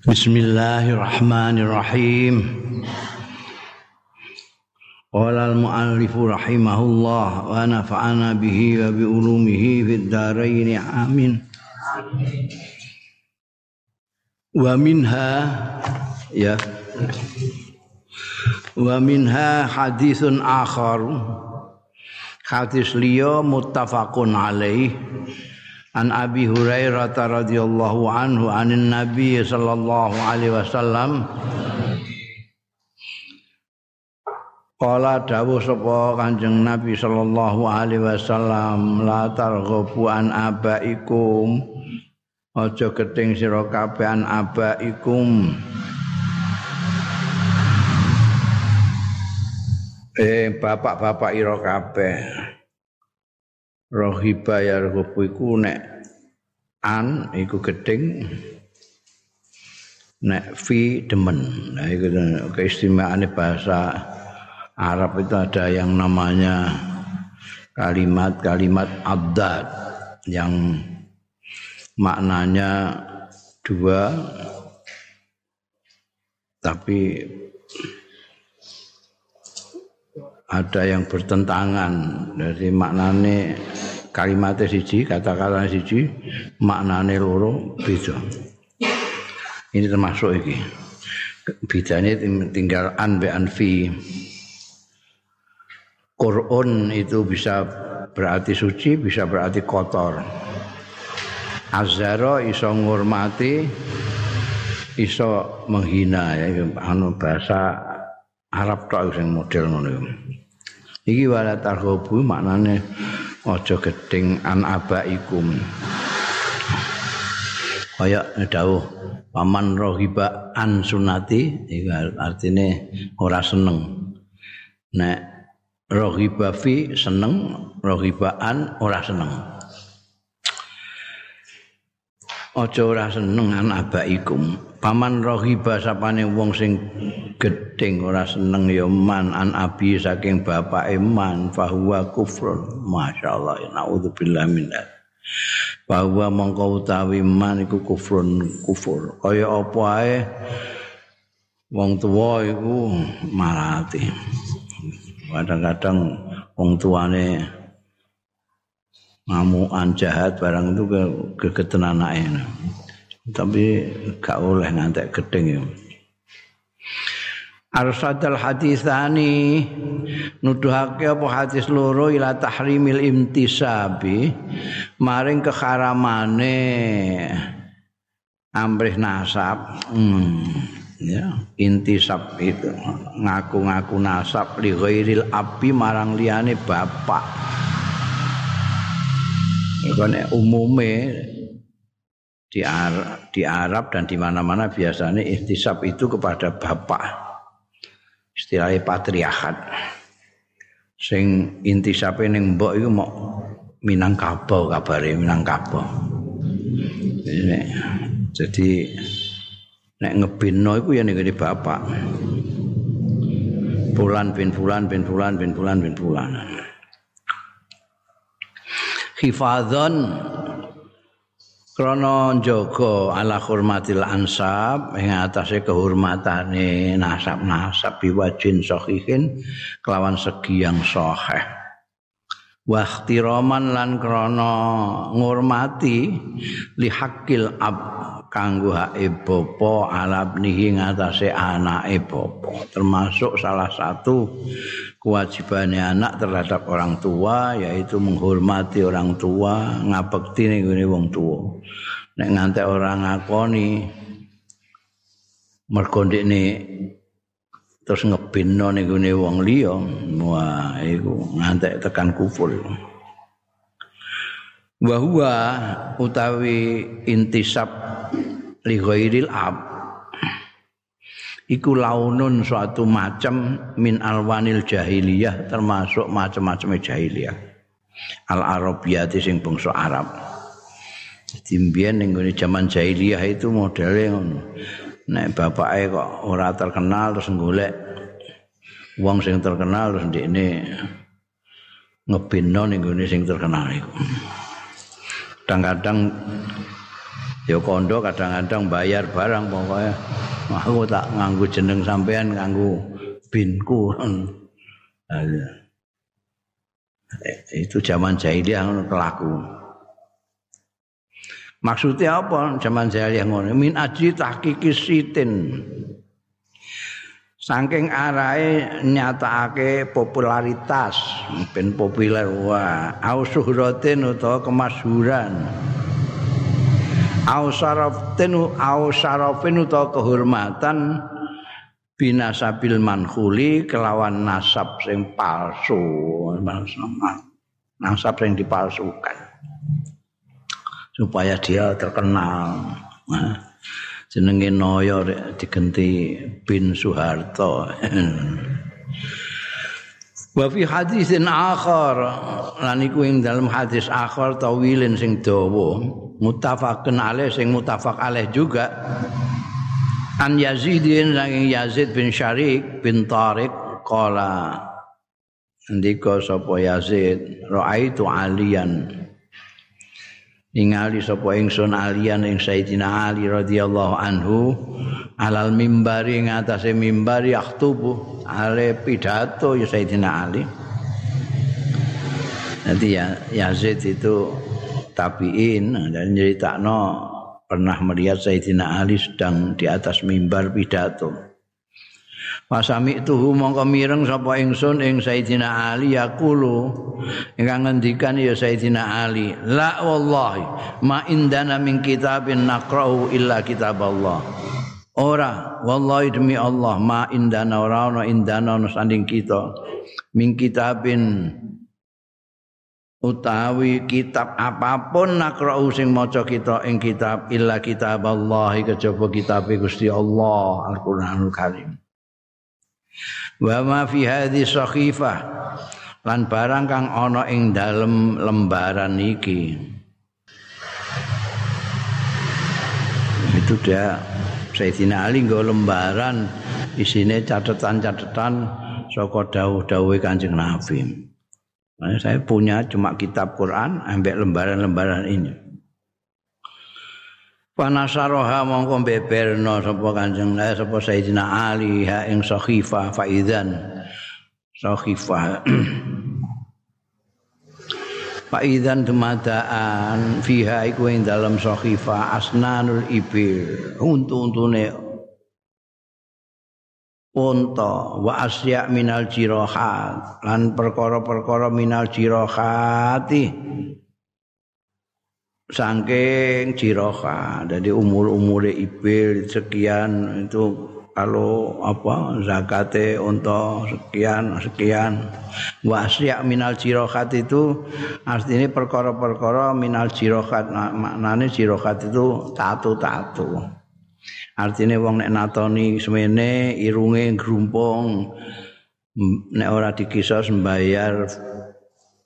Bismillahirrahmanirrahim. Qala al-muallif rahimahullah wa nafa'ana bihi wa bi ulumihi fid dharain amin. Wa minha ya Wa minha hadithun akhar Hadis liya muttafaqun alaih An Abi Hurairah radhiyallahu anhu anin Nabi sallallahu alaihi wasallam. Kala dawuh sapa Kanjeng Nabi sallallahu alaihi wasallam la targhabu an abaikum. Aja geting sira kabeh an abaikum. Eh bapak-bapak ira kabeh rohiba ya rohibu iku nek an iku geding nek fi demen. Nah iku keistimewaane bahasa Arab itu ada yang namanya kalimat-kalimat abdad yang maknanya dua tapi ada yang bertentangan dari maknane kalimatnya siji kata-kata siji maknane loro beda ini termasuk ini bedanya tinggal an be an fi Qur'an itu bisa berarti suci, bisa berarti kotor. Azharo iso ngurmati, iso menghina ya anu bahasa Arab tok sing model ngono. Iki wala tarhubu maknane aja gedeng an abaikum. Kaya dawuh paman rohiba an sunati iku artine ora seneng. Nek rohiba fi seneng rohibaan ora seneng aja ora seneng an abaikum paman rohiba sapane wong sing gedeng ora seneng ya man an abi saking bapak iman fahuwa kufrun. Masyaallah naudzubillah min bahwa mongko utawi man iku kufrun kufur. Kaya apa ae? Wong tuwa iku marati. Kadang-kadang wong tuane ngamuan jahat barang itu ke anake tapi gak oleh ngantek gedeng ya Arsadal hadisani nuduhake apa hadis loro ila tahrimil imtisabi maring keharamane amrih nasab hmm. ya intisab itu ngaku-ngaku nasab li ghairil api marang liyane bapak Ini umume di Arab, di Arab dan di mana-mana biasanya intisab itu kepada bapak. Istilahnya patriarkat. Sing intisabe ning mbok iku mau Minangkabau kabare Minangkabau. Jadi nek ngebinno iku ya ning bapak. Bulan bin bulan bin bulan bin bulan bin bulan. Hifadzon krana jaga ala hormatil ansab ing atase kehormatane nasab-nasab biwajin sahihin kelawan segi yang sahih wa ihtiraman lan krana ngurmati li hakil ab kanggo hake bapa alabnihi ngatasé anake bapa. Termasuk salah satu kewajibane anak terhadap orang tua yaitu menghormati orang tua ngabekti ning wong tua. Nek ngantek orang ngakoni mergo ndekne terus ngebinno ning wong liya wah iku ngantek tekan kufur wa utawi intisab li ghairil ab. Iku launun suatu macam min alwanil jahiliyah termasuk macam-macam jahiliyah. Al arabiyati sing bangsa Arab. Jadi mbiyen ning zaman jahiliyah itu modelnya ngono nek bapake kok ora terkenal terus golek wong sing terkenal terus ndekne ngebinno ning sing terkenal iku. Kadang-kadang ya kondo kadang-kadang bayar barang pokoknya aku tak nganggu jeneng sampean nganggu binku. Itu zaman jahiliyah ngono kelaku maksudnya apa zaman jahiliyah ngono min aji tahqiqi sitin Saking arahe nyatakake popularitas, ben populer wah, au suhratin utawa kemasyhuran. Au syaraftin au syarafin utawa kehormatan binasabil mankhuli kelawan nasab sing palsu. Nasab sing dipalsukan. Supaya dia terkenal. Nah. jenenge Noyo digenti bin Soeharto. Wa fi hadisin akhar lan iku ing dalam hadis akhar tawilin sing dawa muttafaqun alaih sing muttafaq alaih juga an Yazidin saking Yazid bin Syarik bin Tariq qala ndika sapa Yazid raaitu aliyan ningali sapa ingsun alian ing Sayyidina Ali radhiyallahu anhu alal mimbari ing atase mimbar yaktubu ale pidato ya Sayyidina Ali. Nanti ya Yazid itu tabiin dan nyeritakno pernah melihat Sayyidina Ali sedang di atas mimbar pidato Pasami tuhu mongko mireng sapa ingsun ing Sayyidina Ali yaqulu. Ingkang ngendikan ya Sayyidina Ali la wallahi ma indana min kitabin naqra'u illa kitab Allah ora wallahi demi Allah ma indana ora ana indana ana sanding kita. Min kitabin utawi kitab apa pun naqra'u sing maca kita ing kitab illa kitab Allah kejaba kitab Gusti Allah Al-Qur'anul Karim wa ma fi hadhi sakhifah lan barang kang ana ing dalem lembaran iki itu dia Sayyidina Ali nggo lembaran isine catatan-catatan saka dawuh-dawuhe Kanjeng Nabi. Nah, saya punya cuma kitab Quran ambek lembaran-lembaran ini. Panasaroha mongko beberno sapa Kanjeng Nabi sapa Sayyidina Ali ha ing sahifa faidan sahifa Faidan dumadaan fiha iku ing dalam sahifa asnanul ibil untu-untune unta wa asya minal jirahat lan perkara-perkara minal jirahati saking jiroha jadi umur-umur ibil sekian itu kalau apa zakate untuk sekian sekian. Wasiak minal jirohat itu artinya perkara-perkara minal jirohat nah, maknanya jirohat itu tatu-tatu. Artinya wong nek natoni semene irunge grumpung nek ora dikisos membayar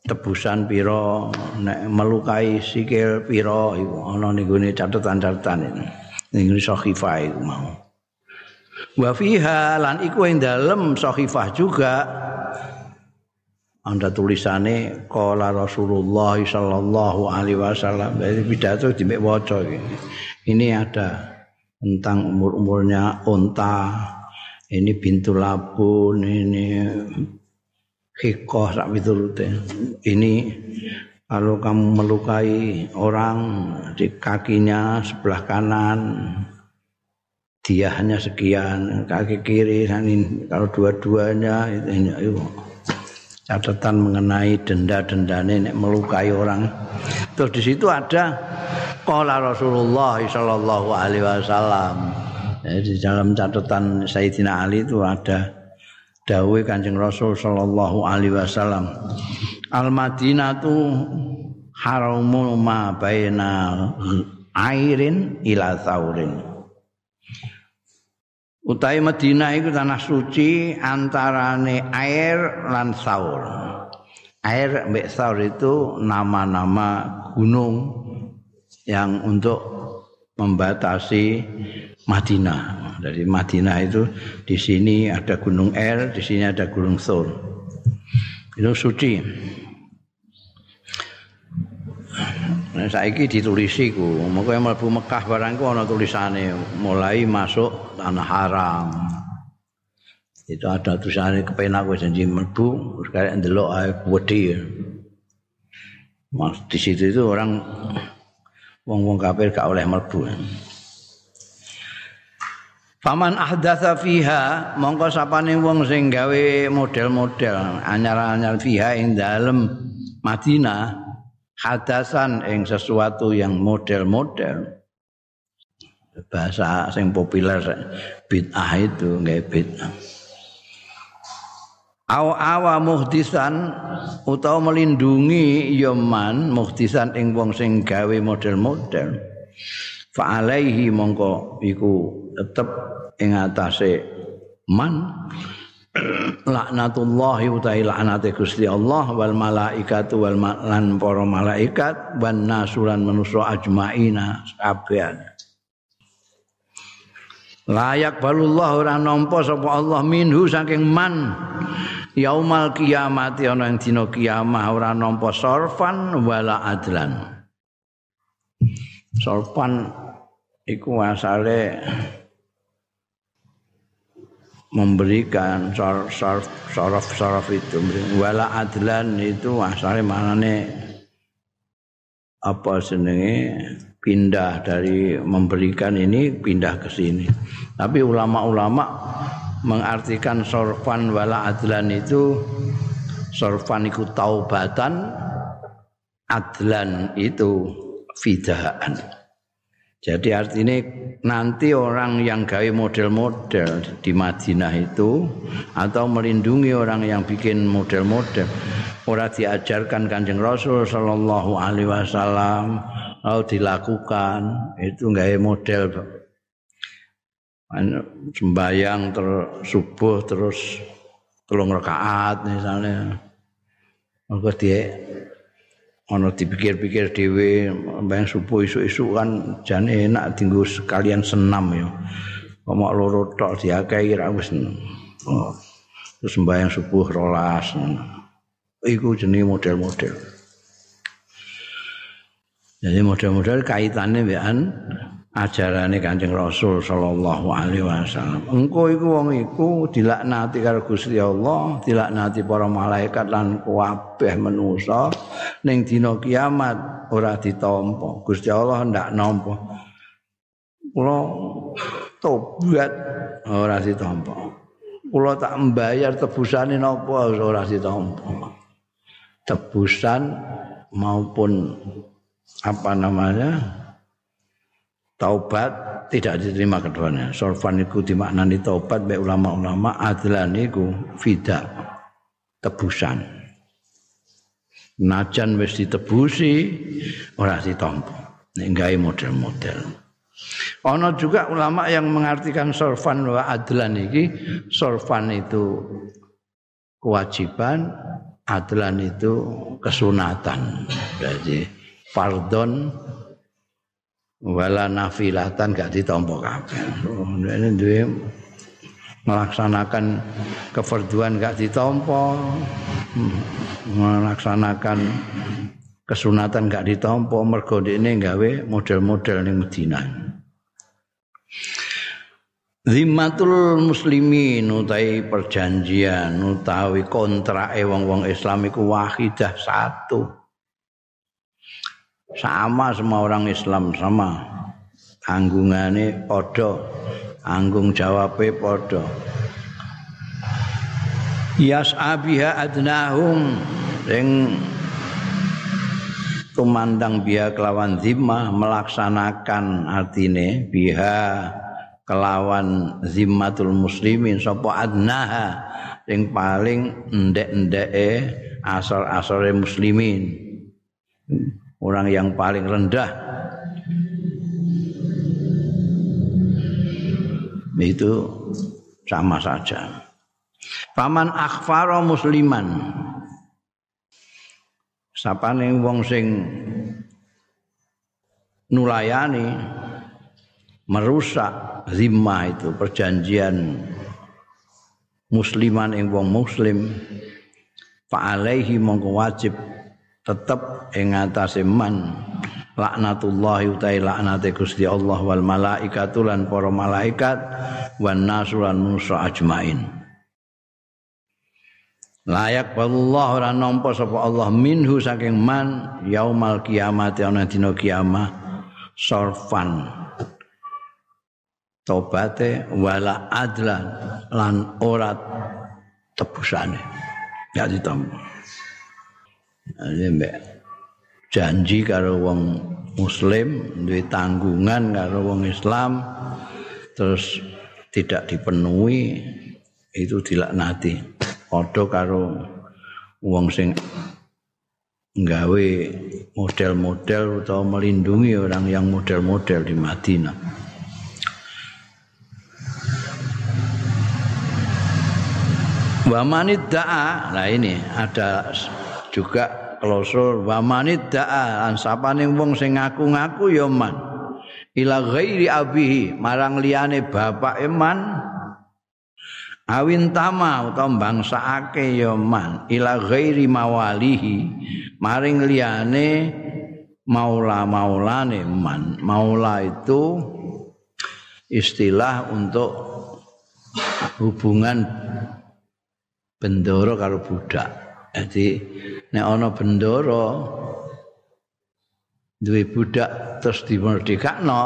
tebusan piro nek melukai sikil piro iku ana ning gone catatan-catatan ning sahifah iku mau. Wa fiha lan iku ing dalem sahifah juga. Anda tulisane qala Rasulullah sallallahu alaihi wasallam. Dari pidato dimek waca ini ada tentang umur-umurnya unta ini bintu labun ini hikoh sak miturute. Ini kalau kamu melukai orang di kakinya sebelah kanan dia hanya sekian kaki kiri ini. Kalau dua-duanya itu, itu catatan mengenai denda-denda nenek melukai orang. Terus di situ ada qala Rasulullah sallallahu alaihi wasallam. Di dalam catatan Sayyidina Ali itu ada dawuh Kanjeng Rasul sallallahu alaihi wasallam Al Madinah tu haramu ma baina airin ila saurin Utai Madinah itu tanah suci antarane air lan saur. Air mbek saur itu nama-nama gunung yang untuk membatasi Madinah. Dari Madinah itu di sini ada Gunung Er, di sini ada Gunung Thur. Itu suci. Nah, saiki ditulisi ku, moko mlebu Mekah barang ku ana tulisane mulai masuk tanah haram. Itu ada tulisane kepenak wis janji mlebu, terus kaya ndelok wedi. Mas di situ itu orang wong-wong kafir gak oleh mlebu. Faman ahdatsa fiha mongko sapane wong sing gawe model-model anyar-anyar fiha ing dalem Madinah hadasan ing sesuatu yang model-model bahasa sing populer bid'ah itu nggak bid'ah Aw awa muhdisan utawa melindungi yaman muhdisan ing wong sing gawe model-model. Fa alaihi mongko iku tetep ing atase man. Laknatullahi utahi laknate Gusti Allah wal malaikatu wal lan para malaikat wan nasuran manusa ajmaina kabeh layak balullah ora nampa sapa Allah minhu saking man. Yaumal kiamat ana ing dina kiamah ora nampa sorfan wala adlan. Sorfan iku asale memberikan sarf sarf sarf itu wala adlan itu asalnya manane apa senenge pindah dari memberikan ini pindah ke sini. Tapi ulama-ulama mengartikan sorfan wala adlan itu sorfan itu taubatan adlan itu fidaan. Jadi artinya nanti orang yang gawe model-model di Madinah itu atau melindungi orang yang bikin model-model ora diajarkan Kanjeng Rasul sallallahu alaihi wasallam atau dilakukan itu gawe model sembayang terus subuh terus telung rakaat misalnya maka dia ana dipikir-pikir dhewe mbang subuh isuk-isuk kan jane enak dienggo sekalian senam ya. Omok loro tok diakai ra wis. Oh. Terus sembahyang subuh rolas. Iku jenenge model-model. Jadi model-model kaitannya dengan ajarane Kanjeng Rasul sallallahu alaihi wasallam. Engko iku wong iku dilaknati karo Gusti Allah, dilaknati para malaikat lan kabeh manusa ning dina kiamat ora ditampa. Gusti Allah ndak nampa. Kula tobat ora ditampa. Kula tak mbayar tebusane napa ora ditampa. Tebusan maupun apa namanya taubat tidak diterima keduanya. Sorfan itu dimaknani taubat baik ulama-ulama adlan itu fida tebusan. Najan wis ditebusi ora ditampa. Gawe model-model. Ana juga ulama yang mengartikan sorfan wa adlan iki sorfan itu kewajiban, adlan itu kesunatan. Jadi fardon wala nafilatan gak ditampa kabeh. Ini duwe melaksanakan kefarduan gak ditampa, melaksanakan kesunatan gak ditampa mergo ini gawe model-model ning Madinah. Zimmatul muslimin utawi perjanjian utawi kontrake wong-wong Islam iku wahidah satu. Sama semua orang Islam sama. Tanggungane padha. Anggung jawabe padha. Yas abiha adnahum. Sing tumandang biha kelawan zimmah melaksanakan artine biha kelawan zimmatul muslimin sapa adnaha. Sing paling endek-endeke asal-asale muslimin orang yang paling rendah itu sama saja. Paman akhfaro musliman. Sapane wong sing nulayani merusak zimah itu perjanjian musliman ing wong muslim fa alaihi mongko wajib tetep ing atase man. Laknatullah utai laknate Gusti Allah wal malaikatu lan para malaikat wan nasulan manusa ajmain. Layak balullah ora nampa sapa Allah minhu saking man yaumal kiamat ana dina kiamat sorfan tobate wala adlan lan ora tebusane ya ditampa mbek janji karo wong muslim duwe tanggungan karo wong Islam terus tidak dipenuhi itu dilaknati padha karo wong sing nggawe model-model atau melindungi orang yang model-model di Madinah Wa manidda'a. Nah ini ada juga klosul wa manid da'a lan sapane wong sing ngaku-ngaku ya man. Ila ghairi abihi marang liyane bapak eman awin tama utawa bangsake ya man ila ghairi mawalihi maring liyane maula-maulane man. Maula itu istilah untuk hubungan bendoro karo budak Jadi nek ana bendoro duwe budak terus dimerdekakno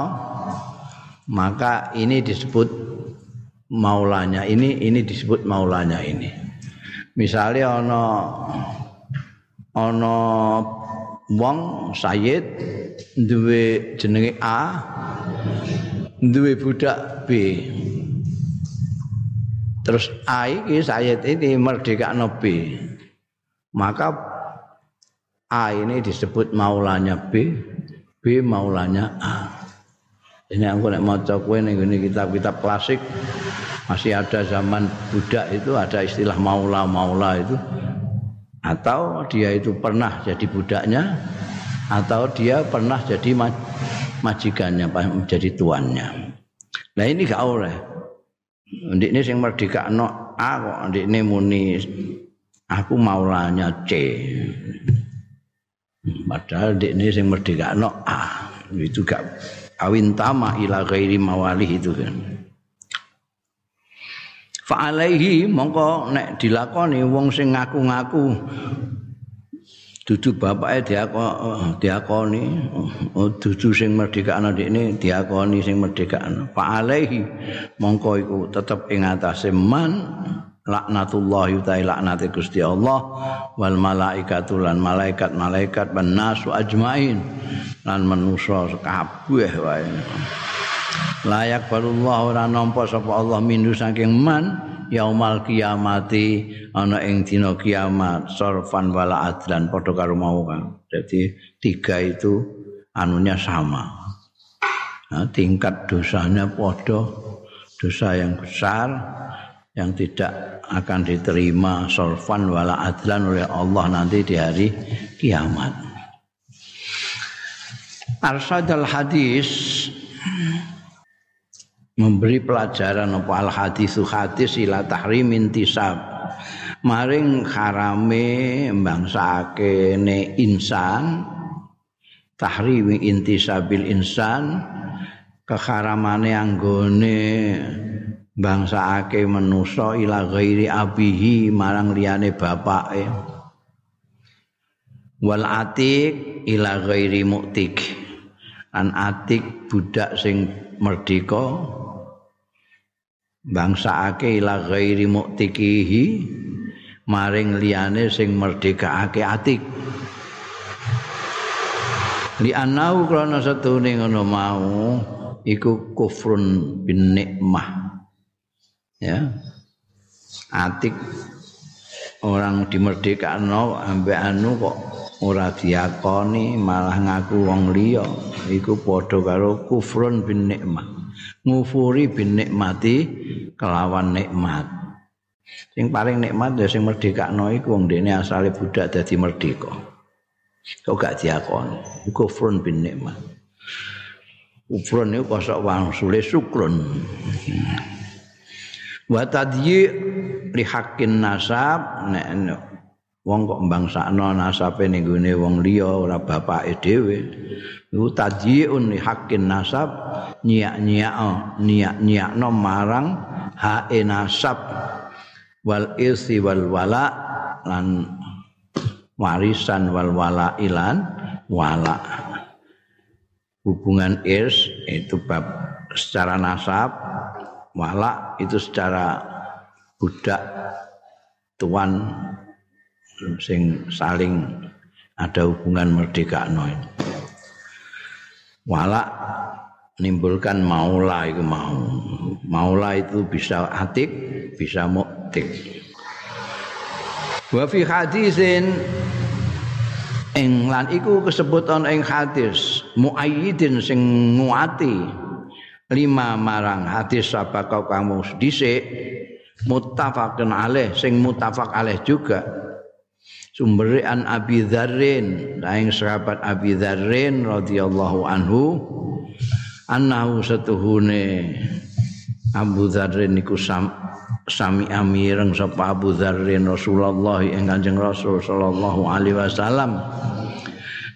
maka ini disebut maulanya ini ini disebut maulanya ini. Misalnya ana ana wong sayyid duwe jenenge A duwe budak B terus A iki sayyid ini merdekakno B maka A ini disebut maulanya B, B maulanya A. Ini aku nek maca kowe ning kitab-kitab klasik masih ada zaman budak itu ada istilah maula-maula itu atau dia itu pernah jadi budaknya atau dia pernah jadi majikannya menjadi tuannya. Nah ini gak oleh. Ndik ini sing merdeka no A kok ndik ini muni aku maulanya C. Padahal di ini yang merdeka no A. Itu gak awin tama ila ghairi mawali itu kan. Fa'alaihi mongko nek dilakoni wong sing ngaku-ngaku. Dudu bapake diakoni diakoni oh, dudu sing merdeka ana ini diakoni sing merdeka ana fa'alaihi mongko iku tetep ing atase man laknatullah yutai laknati Gusti Allah wal malaikatu lan malaikat malaikat ban nasu ajmain lan manusa kabeh wae. Layak balullah ora nampa sapa Allah mindu saking man yaumal kiamati ana ing dina kiamat sorfan wala adlan padha karo mau kan jadi tiga itu anunya sama. Nah, tingkat dosanya padha dosa yang besar yang tidak akan diterima sorfan wala adlan oleh Allah nanti di hari kiamat. Arsadal hadis memberi pelajaran apa al hadisu hadis ila tahrim intisab maring harame mbangsake ne insan tahrim intisabil insan keharamane anggone bangsake manusa ila ghairi abihi marang liyane bapake. Wal atik ila ghairi muktik. An atik budak sing merdeka. Bangsake ila ghairi muktikihi maring liyane sing merdekake atik. Li anau krana setune ngono mau iku kufrun bin nikmah ya. Atik orang dimerdekakno ambek anu kok ora diakoni malah ngaku wong liya. Iku padha karo kufrun bin nikmat. Ngufuri bin nikmati kelawan nikmat. Sing paling nikmat ya sing merdekakno iku wong dene asale budak dadi merdeka. Kok gak diakoni? Kufrun bin nikmat. Kufrun iku kosok wang sule syukrun wa tadyi li haqqin nasab nek wong kok mbangsakno nasabe ning gone wong liya ora bapake dhewe. Iku tadyiun hakin nasab nyiak-nyiak nyiak-nyiakno marang hae nasab. Wal irsi wal wala lan warisan wal wala ilan wala. Hubungan irs itu bab secara nasab wala itu secara budak tuan sing saling ada hubungan merdeka no wala nimbulkan maula itu mau. Maula itu bisa atik bisa muktik. Wa fi hadisin ing lan iku kesebutan ing hadis muayyidin sing nguati lima marang hadis sabaka kamu dhisik muttafaqun alaih sing muttafaq alaih juga. Sumbere an Abi Dzarrin laing sahabat Abi Dzarrin radhiyallahu anhu annahu satuhune Abu Dzarrin niku sam, sami amireng sapa Abu Dzarrin Rasulullah ing Kanjeng Rasul sallallahu alaihi wasallam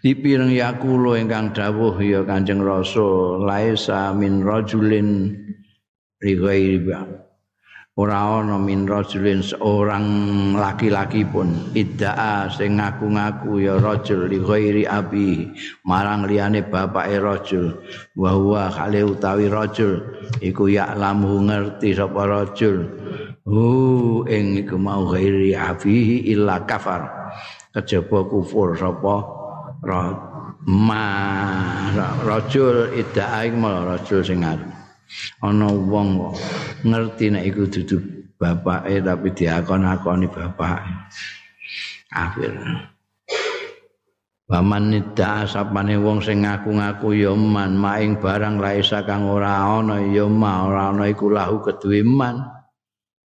dipireng yakulo ingkang dawuh ya Kanjeng Rasul laisa min rajulin li ghairi ora ana min rajulin seorang laki-laki pun iddaa sing ngaku-ngaku ya rajul li ghairi abi. Marang liyane bapake rajul. Wa huwa khali utawi rajul iku ya lamu ngerti sapa rajul. Hu ing iku mau ghairi abi illa kafar. Kejaba kufur sapa ma rajul iddaa ing rajul sing ngaku ana wong ngerti nek iku dudu bapake tapi diakon-akoni bapake. Akhir. Waman nida sapane wong sing ngaku-ngaku ya man maing barang laisa kang ora ana. Ya ma ora ana iku lahu keduwe man.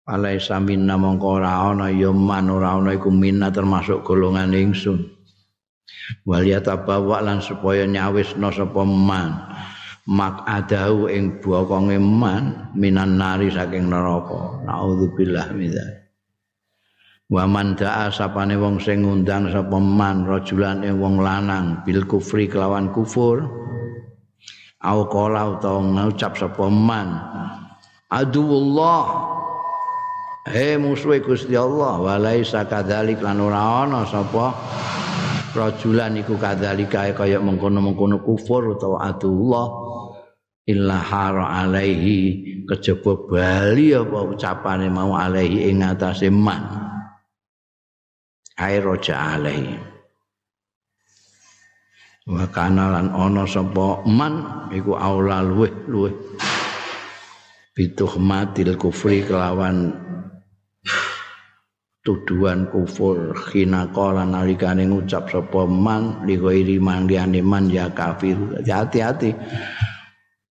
Alaisa minna mongko ora ana. Ya man ora ana iku minna termasuk golongan ingsun waliyata bawa lan supaya nyawisna sapa man? Mak adahu ing bokonge man minan nari saking neraka. Naudzubillah minzal wa man da'a sapane wong sing ngundang sapa man rajulan ing wong lanang bil kufri kelawan kufur. Au qala utawa ngucap sapa man aduwullah. He musuh Gusti Allah walaisa kadzalik lan ora ana sapa rajulan iku kadzalika kaya mengkono-mengkono kufur utawa adullah illa hara alaihi kejaba bali apa ucapane mau alaihi ing atase man. Air roja alaihi. Wa kana lan ana sapa man iku aula luweh luweh bituhmatil kufri kelawan tuduhan kufur khina qala nalikane ngucap sapa man li ghairi man man ya kafir hati-hati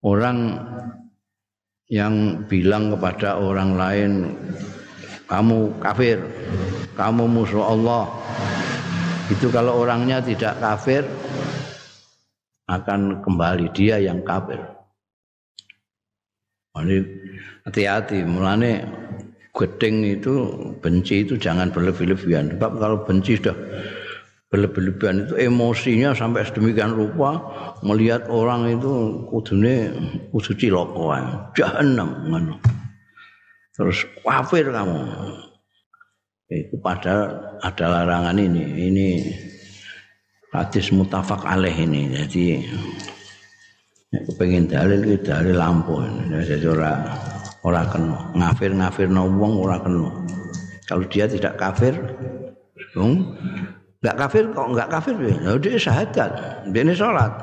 orang yang bilang kepada orang lain kamu kafir, kamu musuh Allah. Itu kalau orangnya tidak kafir akan kembali dia yang kafir. Hati-hati, mulane gedeng itu benci itu jangan berlebih-lebihan. Sebab kalau benci sudah berlebihan itu emosinya sampai sedemikian rupa melihat orang itu kudune kudu cilaka jahanam ngono. Terus kafir kamu. Itu padahal ada larangan ini. Ini hadis mutafak alaih ini. Jadi kepengen dalil itu dalil lampu jadi orang orang kena ngafir ngafir nawang orang kena kalau dia tidak kafir dong Enggak kafir kok enggak kafir ya. Dia syahadat, dia sholat.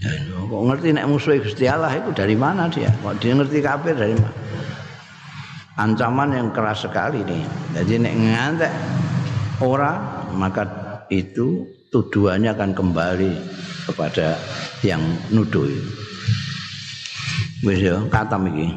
Ya, kok ngerti nek musuh Gusti Allah itu dari mana dia? Kok dia ngerti kafir dari mana? Ancaman yang keras sekali nih. Jadi nek ngantek orang maka itu tuduhannya akan kembali kepada yang nuduh. Wis ya, katam iki.